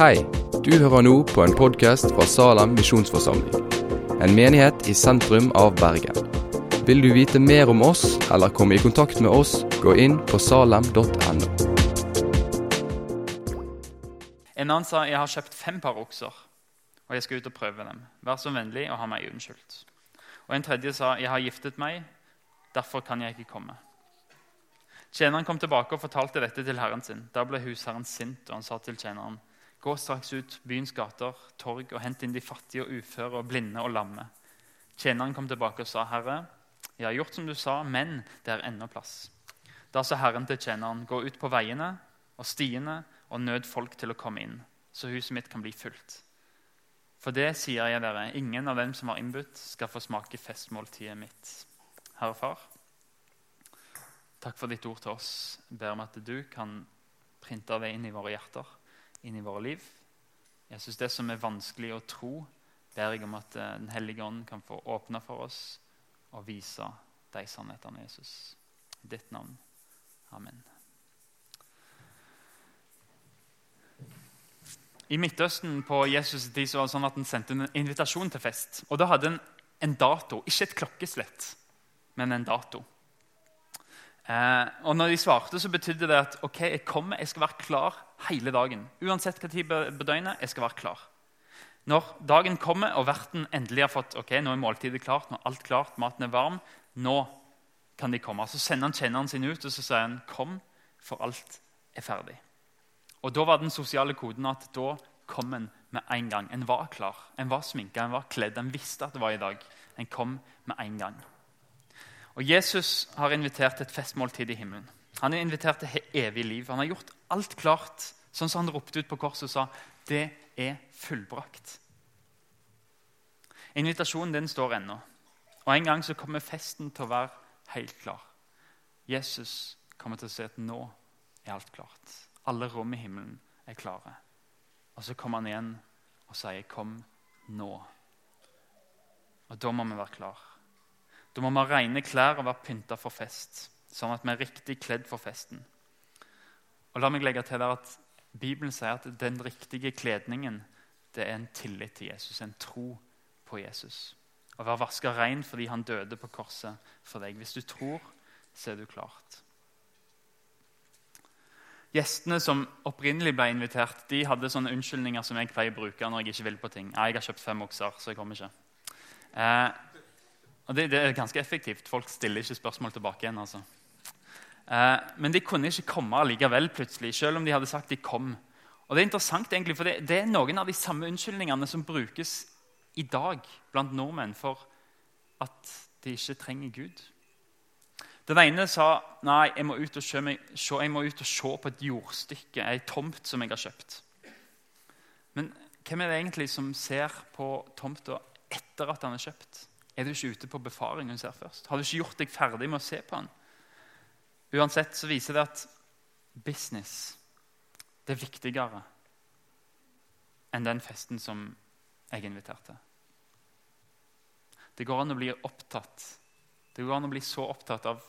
Hei, du hører nå på en podkast fra Salem misjonsforsamling. En menighet i sentrum av Bergen. Vil du vite mer om oss eller komme i kontakt med oss, gå inn på salem.no. En annen sa jeg har kjøpt fem par okser, og jeg skal ut og prøve dem. Vær så vennlig og ha meg unnskyldt. Og en tredje sa jeg har giftet meg, derfor kan jeg ikke komme. Tjeneren kom tilbake og fortalte dette til herren sin. Da ble husherren sint, og han sa til tjeneren.: Gå straks ut byens gater, torg, og hent inn de fattige og uføre og blinde og lamme. Tjeneren kom tilbake og sa, Herre, jeg har gjort som du sa, men det er ennå plass. Da sa Herren til tjeneren, gå ut på veiene og stiene og nød folk til å komme inn, så huset mitt kan bli fullt. For det sier jeg dere, ingen av dem som har innbudt, skal få smake festmåltidet mitt. Herre Far, takk for ditt ord til oss. Jeg ber om at du kan printe det inn i våre hjerter, inn i våre liv. Jeg synes Det som er vanskelig å tro, ber jeg om at eh, Den hellige ånd kan få åpne for oss og vise de sannhetene, Jesus. I ditt navn. Amen. I Midtøsten på Jesus' tid så var det sånn at han sendte en invitasjon til fest. Og Da hadde han en dato, ikke et klokkeslett, men en dato. Eh, og når de svarte, så betydde det at ok, jeg kommer, jeg skal være klar hele dagen. Uansett hva tid på døgnet, jeg skal være klar. Når dagen kommer og verten endelig har fått ok, nå er måltidet klart, nå er alt klart, maten er varm, nå kan de komme. Så sender han tjeneren sin ut og så sier han, kom, for alt er ferdig. Og Da var den sosiale koden at da kom en med en gang. En var klar, en var sminka, en var kledd. En visste at det var i dag. En kom med en gang. Og Jesus har invitert et festmåltid i himmelen. Han har invitert til evig liv. Han har gjort alt klart, sånn som han ropte ut på korset og sa det er fullbrakt. Invitasjonen den står ennå. Og En gang så kommer festen til å være helt klar. Jesus kommer til å si at nå er alt klart. Alle rom i himmelen er klare. Og så kommer han igjen og sier 'kom nå'. Og Da må vi være klar. Da må vi ha rene klær og være pynta for fest, sånn at vi er riktig kledd for festen. Og la meg legge til der at Bibelen sier at den riktige kledningen det er en tillit til Jesus, en tro på Jesus. Å være vaska rein fordi han døde på korset for deg. Hvis du tror, så er du klart. Gjestene som opprinnelig ble invitert, de hadde sånne unnskyldninger som jeg pleier å bruke når jeg ikke vil på ting. 'Jeg har kjøpt fem okser, så jeg kommer ikke.' Eh, og det, det, er ganske effektivt. Folk stiller ikke spørsmål tilbake igjen. altså. Eh, men de kunne ikke komme likevel plutselig, selv om de hadde sagt de kom. Og Det er interessant, egentlig, for det, det er noen av de samme unnskyldningene som brukes i dag blant nordmenn for at de ikke trenger Gud. Den ene sa nei, jeg må ut og, se, jeg må ut og se på et jordstykke, ei tomt som jeg har kjøpt. Men hvem er det egentlig som ser på tomta etter at han er kjøpt? Er du ikke ute på befaring hun ser først? Har du ikke gjort deg ferdig med å se på han? Uansett så viser det at business det er viktigere enn den festen som jeg inviterte. Det går an å bli opptatt Det går an å bli så opptatt av,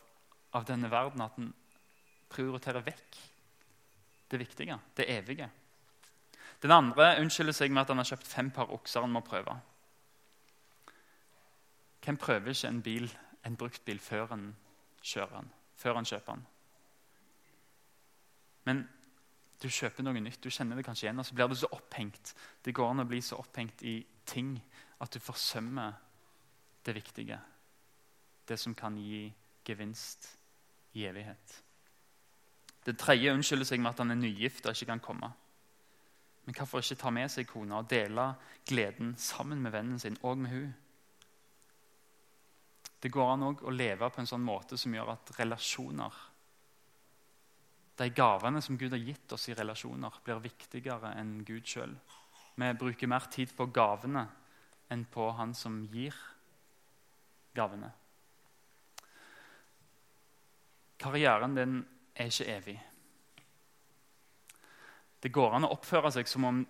av denne verden at en prioriterer vekk det viktige, det evige. Den andre unnskylder seg med at han har kjøpt fem par okser han må prøve. Hvem prøver ikke en bil, en brukt bil før han kjører den? Før han kjøper den? Men du kjøper noe nytt, du kjenner det kanskje igjen, og så blir du så opphengt. Det går an å bli så opphengt i ting at du forsømmer det viktige. Det som kan gi gevinst i evighet. Det tredje unnskylder seg med at han er nygift og ikke kan komme. Men hvorfor ikke ta med seg kona og dele gleden sammen med vennen sin og med hun? Det går an å leve på en sånn måte som gjør at relasjoner De gavene som Gud har gitt oss i relasjoner, blir viktigere enn Gud sjøl. Vi bruker mer tid på gavene enn på han som gir gavene. Karrieren din er ikke evig. Det går an å oppføre seg som om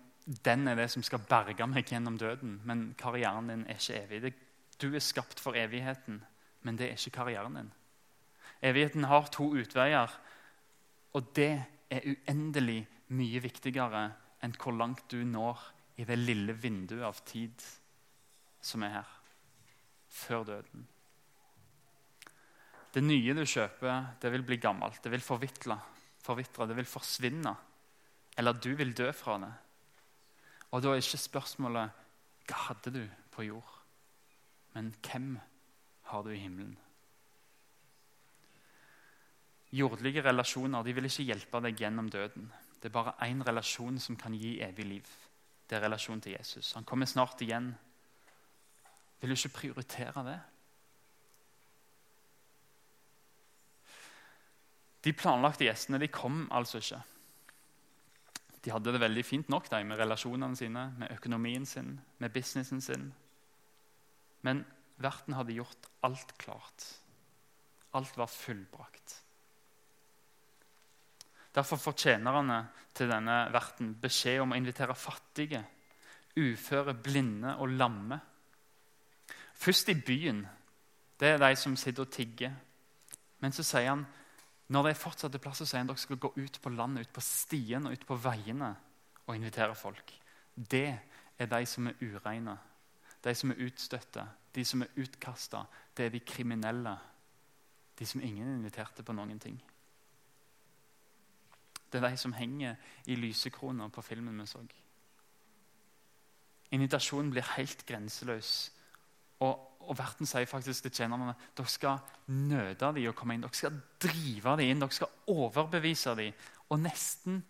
den er det som skal berge meg gjennom døden, men karrieren din er ikke evig. Det du er skapt for evigheten, men det er ikke karrieren din. Evigheten har to utveier, og det er uendelig mye viktigere enn hvor langt du når i det lille vinduet av tid som er her, før døden. Det nye du kjøper, det vil bli gammelt, det vil forvitre, forvitre, det vil forsvinne. Eller du vil dø fra det. Og da er ikke spørsmålet hva hadde du på jord, men hvem har du i himmelen? Jordlige relasjoner de vil ikke hjelpe deg gjennom døden. Det er bare én relasjon som kan gi evig liv. Det er relasjonen til Jesus. Han kommer snart igjen. Vil du ikke prioritere det? De planlagte gjestene de kom altså ikke. De hadde det veldig fint nok de, med relasjonene sine, med økonomien sin, med businessen sin. Men verten hadde gjort alt klart. Alt var fullbrakt. Derfor får tjenerne til denne verten beskjed om å invitere fattige, uføre, blinde og lamme. Først i byen. Det er de som sitter og tigger. Men så sier han når det er fortsatt plass, så sier han dere skal gå ut på landet, ut på stien og ut på veiene og invitere folk. Det er de som er ureine, de som er utstøtte, de som er utkasta. Det er de kriminelle, de som ingen inviterte på noen ting. Det er de som henger i lysekroner på filmen vi så. Invitasjonen blir helt grenseløs. Og, og verten sier faktisk til tjenerne dere skal nøde dem å komme inn. Dere skal drive dem inn, dere skal overbevise dem. Og nesten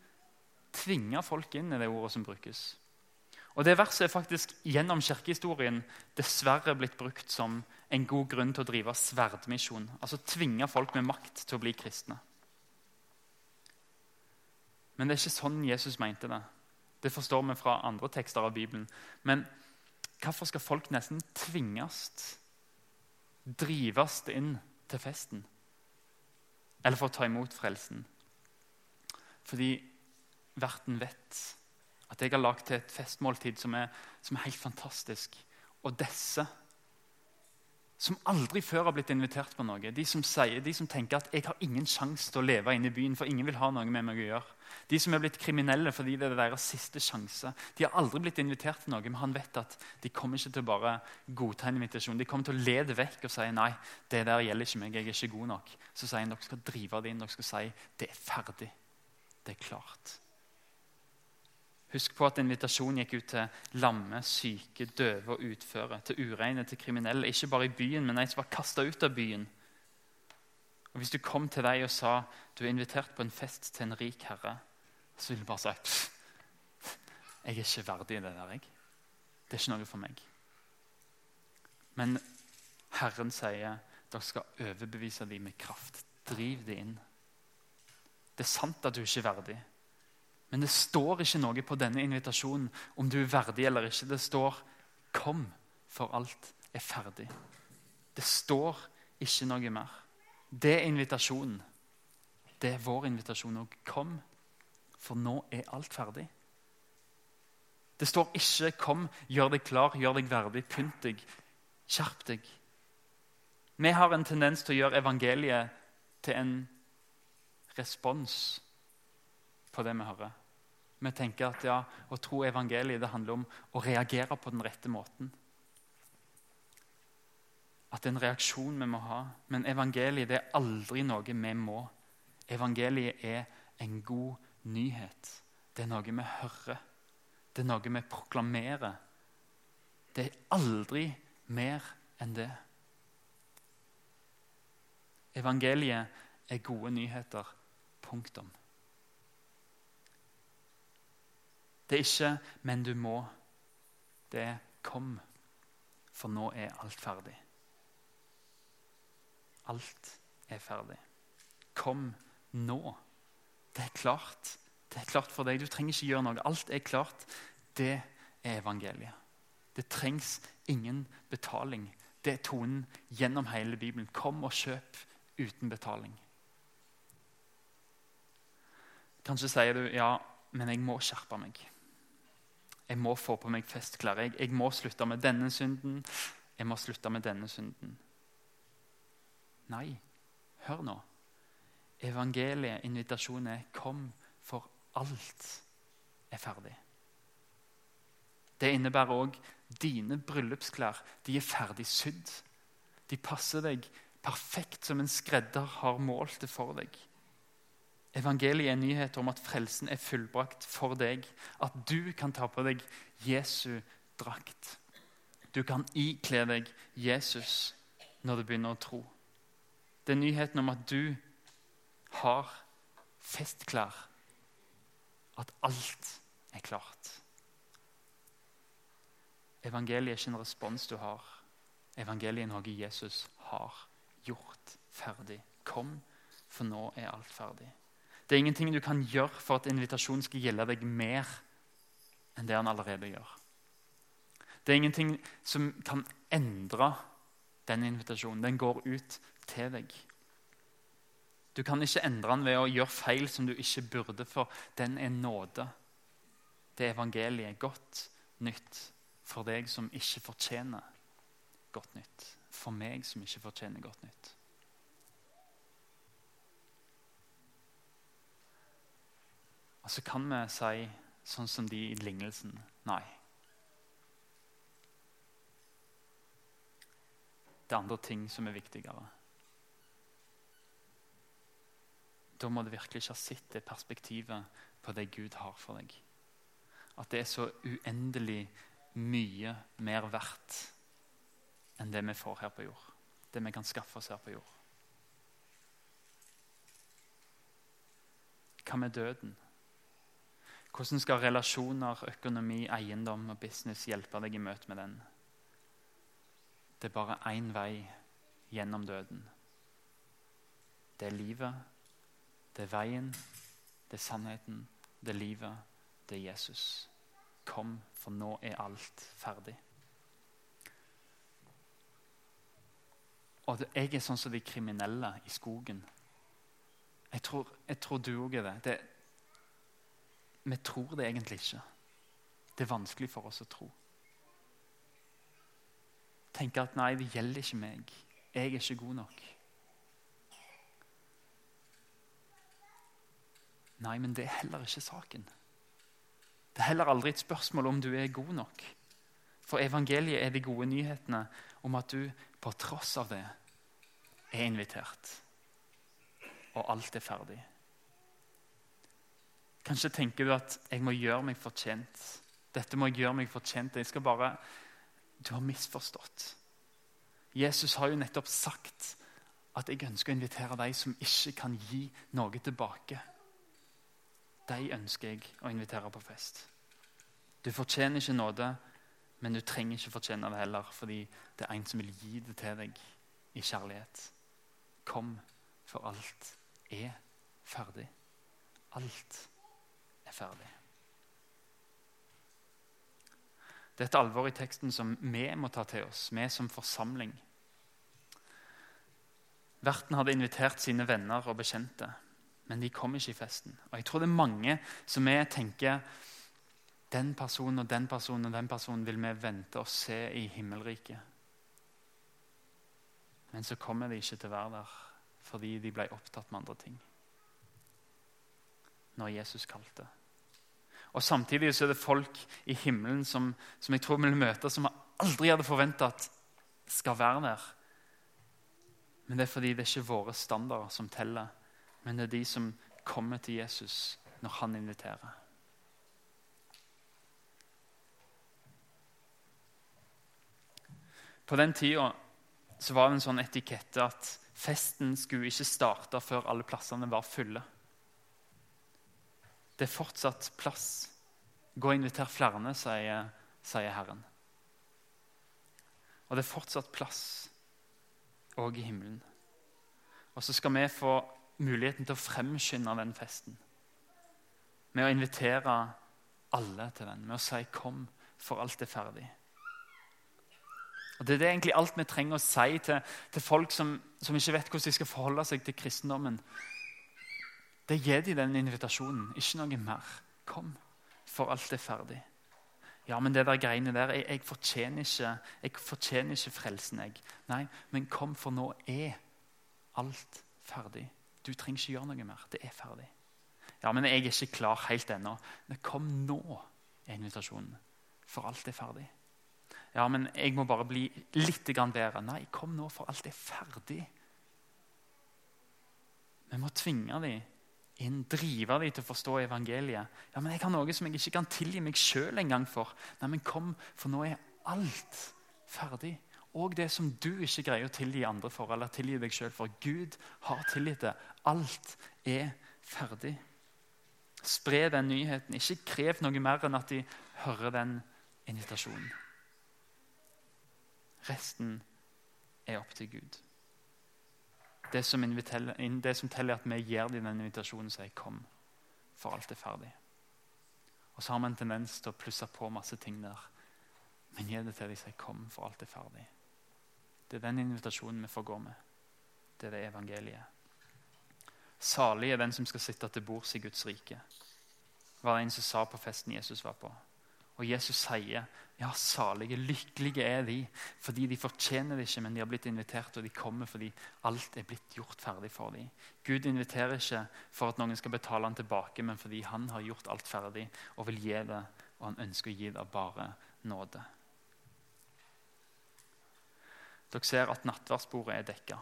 tvinge folk inn i det ordet som brukes. Og Det verset er faktisk gjennom kirkehistorien dessverre blitt brukt som en god grunn til å drive sverdmisjon. Altså tvinge folk med makt til å bli kristne. Men det er ikke sånn Jesus mente det. Det forstår vi fra andre tekster av Bibelen. Men hvorfor skal folk nesten tvinges, drives inn til festen? Eller for å ta imot frelsen? Fordi verten vet at jeg har lagd til et festmåltid som er, som er helt fantastisk. Og disse som aldri før har blitt invitert på noe. De som, sier, de som tenker at 'jeg har ingen sjanse til å leve inne i byen', for ingen vil ha noe med meg å gjøre. De som er blitt kriminelle fordi det er deres siste sjanse. De har aldri blitt invitert til noe, men han vet at de kommer ikke til å bare godta en invitasjon. De kommer til å lede vekk og si 'nei, det der gjelder ikke meg, jeg er ikke god nok'. Så sier han dere skal drive det inn, dere skal si 'det er ferdig'. Det er klart. Husk på at invitasjonen gikk ut til lamme, syke, døve og utføre. Til ureine, til kriminelle. Ikke bare i byen, men en som var kasta ut av byen. Og Hvis du kom til deg og sa du er invitert på en fest til en rik herre, så ville du bare sagt jeg er ikke verdig i det der. jeg. Det er ikke noe for meg. Men Herren sier dere skal overbevise dem med kraft. Driv dem inn. Det er sant at du ikke er verdig. Men det står ikke noe på denne invitasjonen om du er verdig eller ikke. Det står 'Kom, for alt er ferdig'. Det står ikke noe mer. Det er invitasjonen. Det er vår invitasjon òg. Kom, for nå er alt ferdig. Det står ikke 'kom, gjør deg klar, gjør deg verdig, pynt deg, skjerp deg'. Vi har en tendens til å gjøre evangeliet til en respons på det vi hører. Vi tenker at ja, å tro evangeliet det handler om å reagere på den rette måten. At det er en reaksjon vi må ha. Men evangeliet det er aldri noe vi må. Evangeliet er en god nyhet. Det er noe vi hører. Det er noe vi proklamerer. Det er aldri mer enn det. Evangeliet er gode nyheter. Punktum. Det er ikke 'men du må'. Det er 'kom', for nå er alt ferdig. Alt er ferdig. Kom nå. Det er klart. Det er klart for deg. Du trenger ikke gjøre noe. Alt er klart. Det er evangeliet. Det trengs ingen betaling. Det er tonen gjennom hele Bibelen. Kom og kjøp uten betaling. Kanskje sier du ja, men jeg må skjerpe meg. Jeg må få på meg festklær. Jeg, jeg må slutte med denne synden. Jeg må slutte med denne synden. Nei, hør nå. Evangeliet, invitasjonen er 'kom, for alt er ferdig. Det innebærer òg dine bryllupsklær. De er ferdig sydd. De passer deg perfekt som en skredder har målt det for deg. Evangeliet er en nyhet om at frelsen er fullbrakt for deg. At du kan ta på deg Jesu drakt. Du kan ikle deg Jesus når du begynner å tro. Det er nyheten om at du har festklær. At alt er klart. Evangeliet er ikke en respons du har. Evangeliet er noe Jesus har gjort ferdig. Kom, for nå er alt ferdig. Det er ingenting du kan gjøre for at invitasjonen skal gjelde deg mer enn det han allerede gjør. Det er ingenting som kan endre den invitasjonen. Den går ut til deg. Du kan ikke endre den ved å gjøre feil som du ikke burde, for den er nåde. Det er evangeliet. Godt nytt for deg som ikke fortjener godt nytt. For meg som ikke fortjener godt nytt. Og så kan vi si, sånn som de i lignelsen Nei. Det er andre ting som er viktigere. Da må du virkelig ikke ha sett det perspektivet på det Gud har for deg. At det er så uendelig mye mer verdt enn det vi får her på jord. Det vi kan skaffe oss her på jord. Hva med døden? Hvordan skal relasjoner, økonomi, eiendom og business hjelpe deg i møte med den? Det er bare én vei gjennom døden. Det er livet, det er veien, det er sannheten, det er livet, det er Jesus. Kom, for nå er alt ferdig. Og jeg er sånn som de kriminelle i skogen. Jeg tror, jeg tror du òg er det. det. Vi tror det egentlig ikke. Det er vanskelig for oss å tro. Tenke at nei, det gjelder ikke meg. Jeg er ikke god nok. Nei, men det er heller ikke saken. Det er heller aldri et spørsmål om du er god nok. For evangeliet er de gode nyhetene om at du på tross av det er invitert. Og alt er ferdig. Kanskje tenker du at 'jeg må gjøre meg fortjent'. Dette må jeg gjøre meg fortjent. Jeg skal bare Du har misforstått. Jesus har jo nettopp sagt at jeg ønsker å invitere de som ikke kan gi noe tilbake de ønsker jeg å invitere på fest. Du fortjener ikke nåde, men du trenger ikke fortjene det heller, fordi det er en som vil gi det til deg i kjærlighet. Kom, for alt er ferdig. Alt er ferdig. Det er et alvor i teksten som vi må ta til oss, vi som forsamling. Verten hadde invitert sine venner og bekjente men de kom ikke i festen. Og jeg tror det er mange som vi tenker den personen og den personen og den personen vil vi vente og se i himmelriket. Men så kommer de ikke til å være der fordi de ble opptatt med andre ting. Når Jesus kalte. Og Samtidig så er det folk i himmelen som, som jeg tror vi vil møte, som vi aldri hadde forventa at skal være der. Men det er fordi det er ikke våre standarder som teller men det er de som kommer til Jesus når han inviterer. På den tida var det en sånn etikette at festen skulle ikke starte før alle plassene var fulle. Det er fortsatt plass. Gå og inviter flere, sier, sier Herren. Og det er fortsatt plass òg i himmelen. Og så skal vi få muligheten til å fremskynde den festen. Med å invitere alle til den, med å si 'kom, for alt er ferdig'. Og Det er det egentlig alt vi trenger å si til, til folk som, som, ikke vet hvordan de skal forholde seg til kristendommen. Det gir de den invitasjonen, ikke noe mer. Kom, for alt er ferdig. Ja, men det der greiene der, jeg, jeg, fortjener, ikke, jeg fortjener ikke frelsen, jeg. Nei, men kom, for nå er alt ferdig. Du trenger ikke gjøre noe mer. Det er ferdig. Ja, men jeg er ikke klar helt ennå. Men kom nå, er invitasjonen. For alt er ferdig. Ja, men jeg må bare bli litt bedre. Nei, kom nå, for alt er ferdig. Vi må tvinge dem inn, drive dem til å forstå evangeliet. Ja, men jeg har noe som jeg ikke kan tilgi meg sjøl engang for. Nei, men kom, for nå er alt ferdig. Og det som du ikke greier å tilgi andre for, eller tilgi deg sjøl for. Gud har tilgitt det. Alt er ferdig. Spre den nyheten. Ikke krev noe mer enn at de hører den invitasjonen. Resten er opp til Gud. Det som, det som teller, er at vi gir dem den invitasjonen og sier 'kom', for alt er ferdig. Og så har vi en tendens til å plusse på masse ting der. Men gi det til dem si 'kom, for alt er ferdig'. Det er den invitasjonen vi får gå med. Det er det evangeliet. Salig er den som skal sitte til bords i Guds rike, var det en som sa på festen Jesus var på. Og Jesus sier ja, salige, lykkelige er de, fordi de fortjener det ikke, men de har blitt invitert, og de kommer fordi alt er blitt gjort ferdig for dem. Gud inviterer ikke for at noen skal betale han tilbake, men fordi han har gjort alt ferdig og vil gi det, og han ønsker å gi det bare nåde. Dere ser at nattverdsbordet er dekka.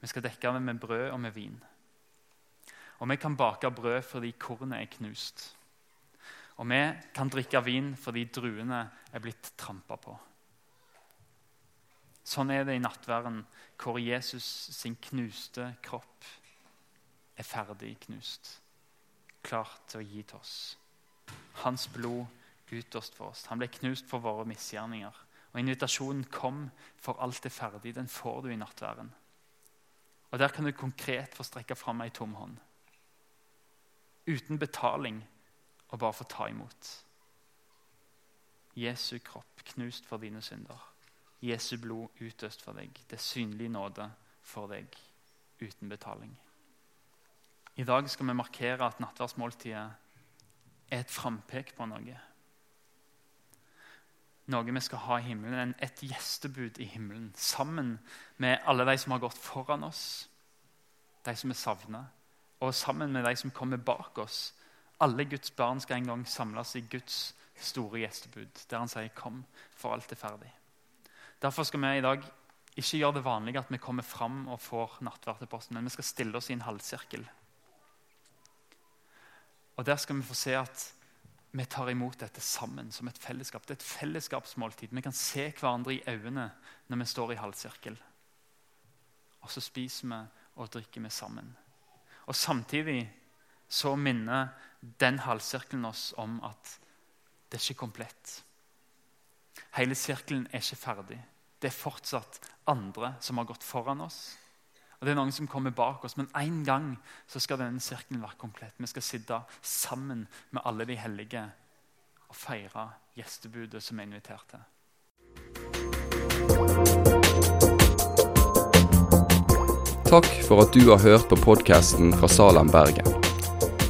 Vi skal dekke det med brød og med vin. Og vi kan bake brød fordi kornet er knust. Og vi kan drikke vin fordi druene er blitt trampa på. Sånn er det i nattværen, hvor Jesus sin knuste kropp er ferdig knust. Klar til å gi til oss. Hans blod utøst for oss. Han ble knust for våre misgjerninger. Og Invitasjonen 'Kom, for alt er ferdig', den får du i nattværen. Og Der kan du konkret få strekke fram ei tom hånd. Uten betaling og bare få ta imot. Jesu kropp knust for dine synder. Jesu blod utøst for deg. Det er synlig nåde for deg uten betaling. I dag skal vi markere at nattverdsmåltidet er et frampek på noe. Noe vi skal ha i himmelen, et gjestebud i himmelen. Sammen med alle de som har gått foran oss, de som er savna, og sammen med de som kommer bak oss alle Guds barn skal en gang samles i Guds store gjestebud, der han sier 'kom, for alt er ferdig'. Derfor skal vi i dag ikke gjøre det vanlige at vi kommer fram og får nattverd til posten, men vi skal stille oss i en halvsirkel. Og Der skal vi få se at vi tar imot dette sammen som et fellesskap. Det er et fellesskapsmåltid. Vi kan se hverandre i øynene når vi står i halvsirkel. Og så spiser vi og drikker vi sammen. Og Samtidig så minner den halvsirkelen oss om at det er ikke komplett. Hele sirkelen er ikke ferdig. Det er fortsatt andre som har gått foran oss. Og det er noen som kommer bak oss, Men en gang så skal denne sirkelen være komplett. Vi skal sitte sammen med alle de hellige og feire gjestebudet som er invitert til. Takk for at du har hørt på podkasten fra Salem, Bergen.